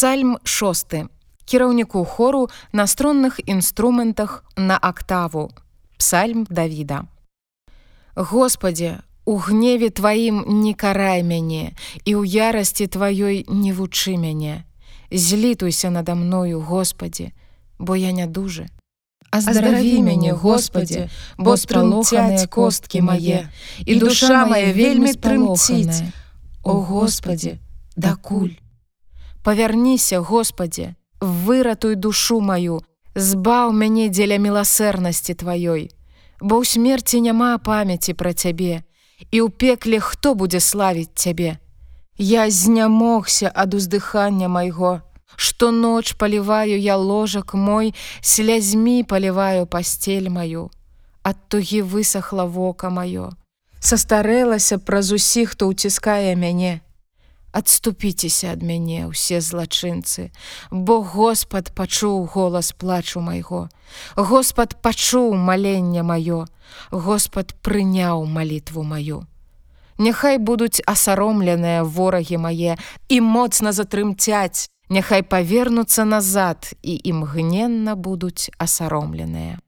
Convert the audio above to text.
Псальм 6 кіраўніку хору на стронных інструментах на актаву. Псальм Давіда. Господі у гневе тваім не карай мяне і ў ярасці тваёй не вучы мяне. Злітуйся надо мною Господі бо я не дужы Аздараві мяне, Господі, бо стралоханыя косткі мае, і душа моя вельмі трымціць. О Господі, дакуль. Павярніся, Господі, выратуй душу маю, збаў мяне дзеля міласэрнасці тваёй, Бо ў смерці няма памяці пра цябе, і ў пекле хто будзе славіць цябе. Я знямогся ад уздыхання майго, Што ноч паліваю я ложак мой, слязьмі паліваю пастель маю. Ад тугі высохла вока маё. Састарэлася праз усіх, хто ўціскае мяне. Адступіцеся ад мяне ўсе злачынцы, Бо Господ пачуў голас плачу майго. Господ пачуў маленне маё, Господ прыняў малітву маю. Няхай будуць асаромленыя ворагі мае і моцна затрымцяць, Няхай павернуцца назад і імгненна будуць асаромленыя.